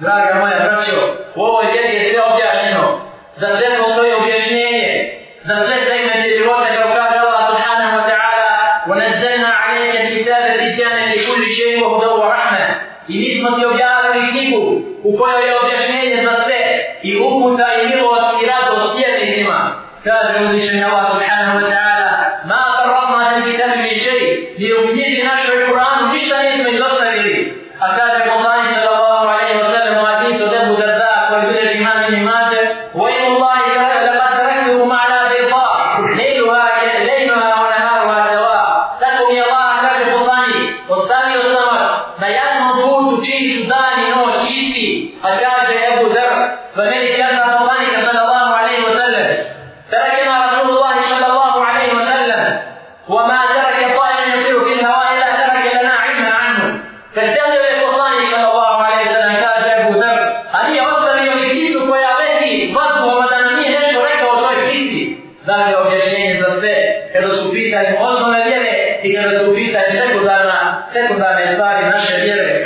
Draga moja braćo, u ovoj vjeri je sve objašnjeno. Za sve postoji objašnjenje. Za sve segmente života kao kaže Allah subhanahu wa ta'ala وَنَزَّلْنَا عَلَيْكَ الْكِتَابَ تِبْيَانًا لِكُلِّ شَيْءٍ وَهُدًى وَرَحْمَةً I mi smo ti objavili knjigu u kojoj je objašnjenje za sve i uputa i milost i radost vjernicima. Kaže uzvišenje Allah subhanahu wa ta'ala مَا فَرَّطْنَا فِي الْكِتَابِ مِنْ شَيْءٍ Ni u knjizi našoj لَيْلُهَا لَيْلُهَا وَنَهَارُهَا سَوَاءً Tako mi je Allah kaže poslanik ostavio sam vas na jasnom putu čiji su dan i noć isti a kaže Abu Dar pa meni kaže poslanik sallallahu alejhi ve sellem تركنا رسول الله صلى الله عليه وسلم وما ptici objašnjenje za sve. Kada su pitanje osnovne vjere i kada su pitanje sekundarna sekundarne stvari naše vjere.